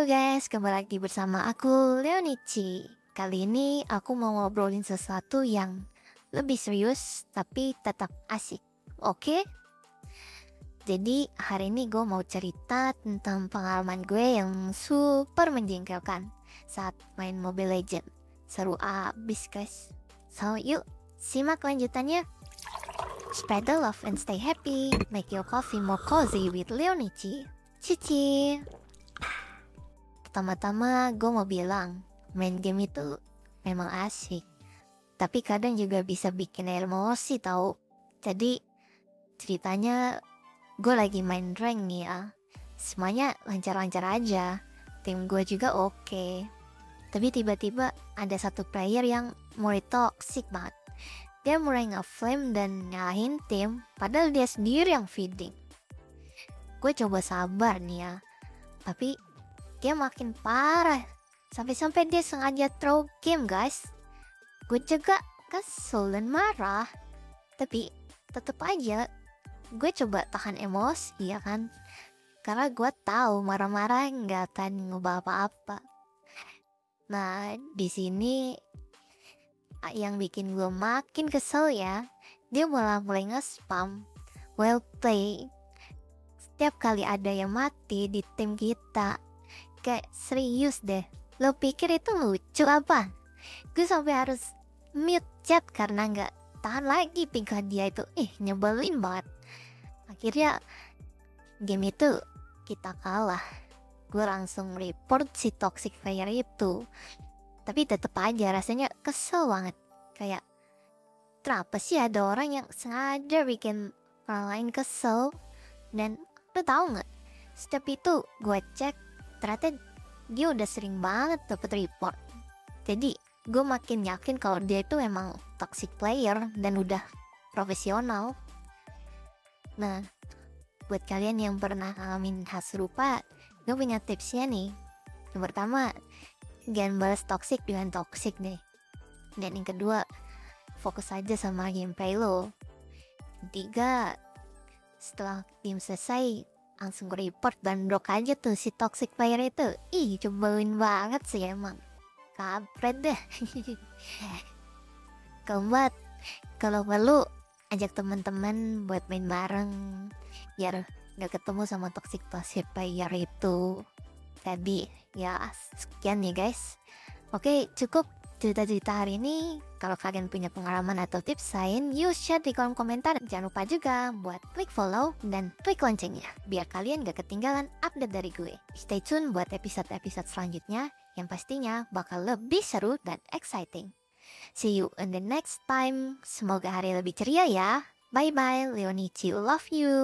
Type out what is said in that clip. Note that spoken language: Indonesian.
Halo guys, kembali lagi bersama aku Leonici. Kali ini aku mau ngobrolin sesuatu yang lebih serius tapi tetap asik. Oke? Jadi hari ini gue mau cerita tentang pengalaman gue yang super menjengkelkan saat main Mobile Legend. Seru abis guys. So yuk, simak lanjutannya. Spread the love and stay happy. Make your coffee more cozy with Leonici. Cici. Pertama-tama gue mau bilang, main game itu memang asik. Tapi kadang juga bisa bikin emosi tau. Jadi ceritanya gue lagi main rank nih ya. Semuanya lancar-lancar aja. Tim gue juga oke. Tapi tiba-tiba ada satu player yang mulai toxic banget. Dia mulai nge-flame dan nyalahin tim, padahal dia sendiri yang feeding. Gue coba sabar nih ya. Tapi dia makin parah. Sampai-sampai dia sengaja throw game guys. Gue juga kesel dan marah. Tapi tetep aja gue coba tahan emosi ya kan. Karena gue tahu marah-marah nggak akan ngubah apa-apa. Nah di sini yang bikin gue makin kesel ya, dia malah mulai nge-spam. Well play. Setiap kali ada yang mati di tim kita, kayak serius deh. Lo pikir itu lucu apa? Gue sampai harus mute chat karena nggak tahan lagi tingkah dia itu. Ih nyebelin banget. Akhirnya game itu kita kalah. Gue langsung report si toxic player itu. Tapi tetep aja rasanya kesel banget. Kayak kenapa sih ada orang yang sengaja bikin orang lain kesel dan lo tau nggak setiap itu gue cek ternyata dia udah sering banget dapet report. Jadi gue makin yakin kalau dia itu emang toxic player dan udah profesional. Nah buat kalian yang pernah ngalamin hal serupa gue punya tipsnya nih. Yang pertama jangan balas toxic dengan toxic deh. Dan yang kedua fokus aja sama gameplay lo. Tiga setelah game selesai langsung report dan block aja tuh si toxic player itu. Ih cobelin banget sih emang. Kampret deh. Keempat kalau perlu ajak teman-teman buat main bareng. Biar nggak ketemu sama toxic toxic player itu. Tadi ya sekian ya guys. Oke cukup cerita-cerita hari ini. Kalau kalian punya pengalaman atau tips lain, yuk share di kolom komentar. Jangan lupa juga buat klik follow dan klik loncengnya, biar kalian gak ketinggalan update dari gue. Stay tune buat episode-episode selanjutnya, yang pastinya bakal lebih seru dan exciting. See you in the next time. Semoga hari lebih ceria ya. Bye-bye, Leonici. Love you.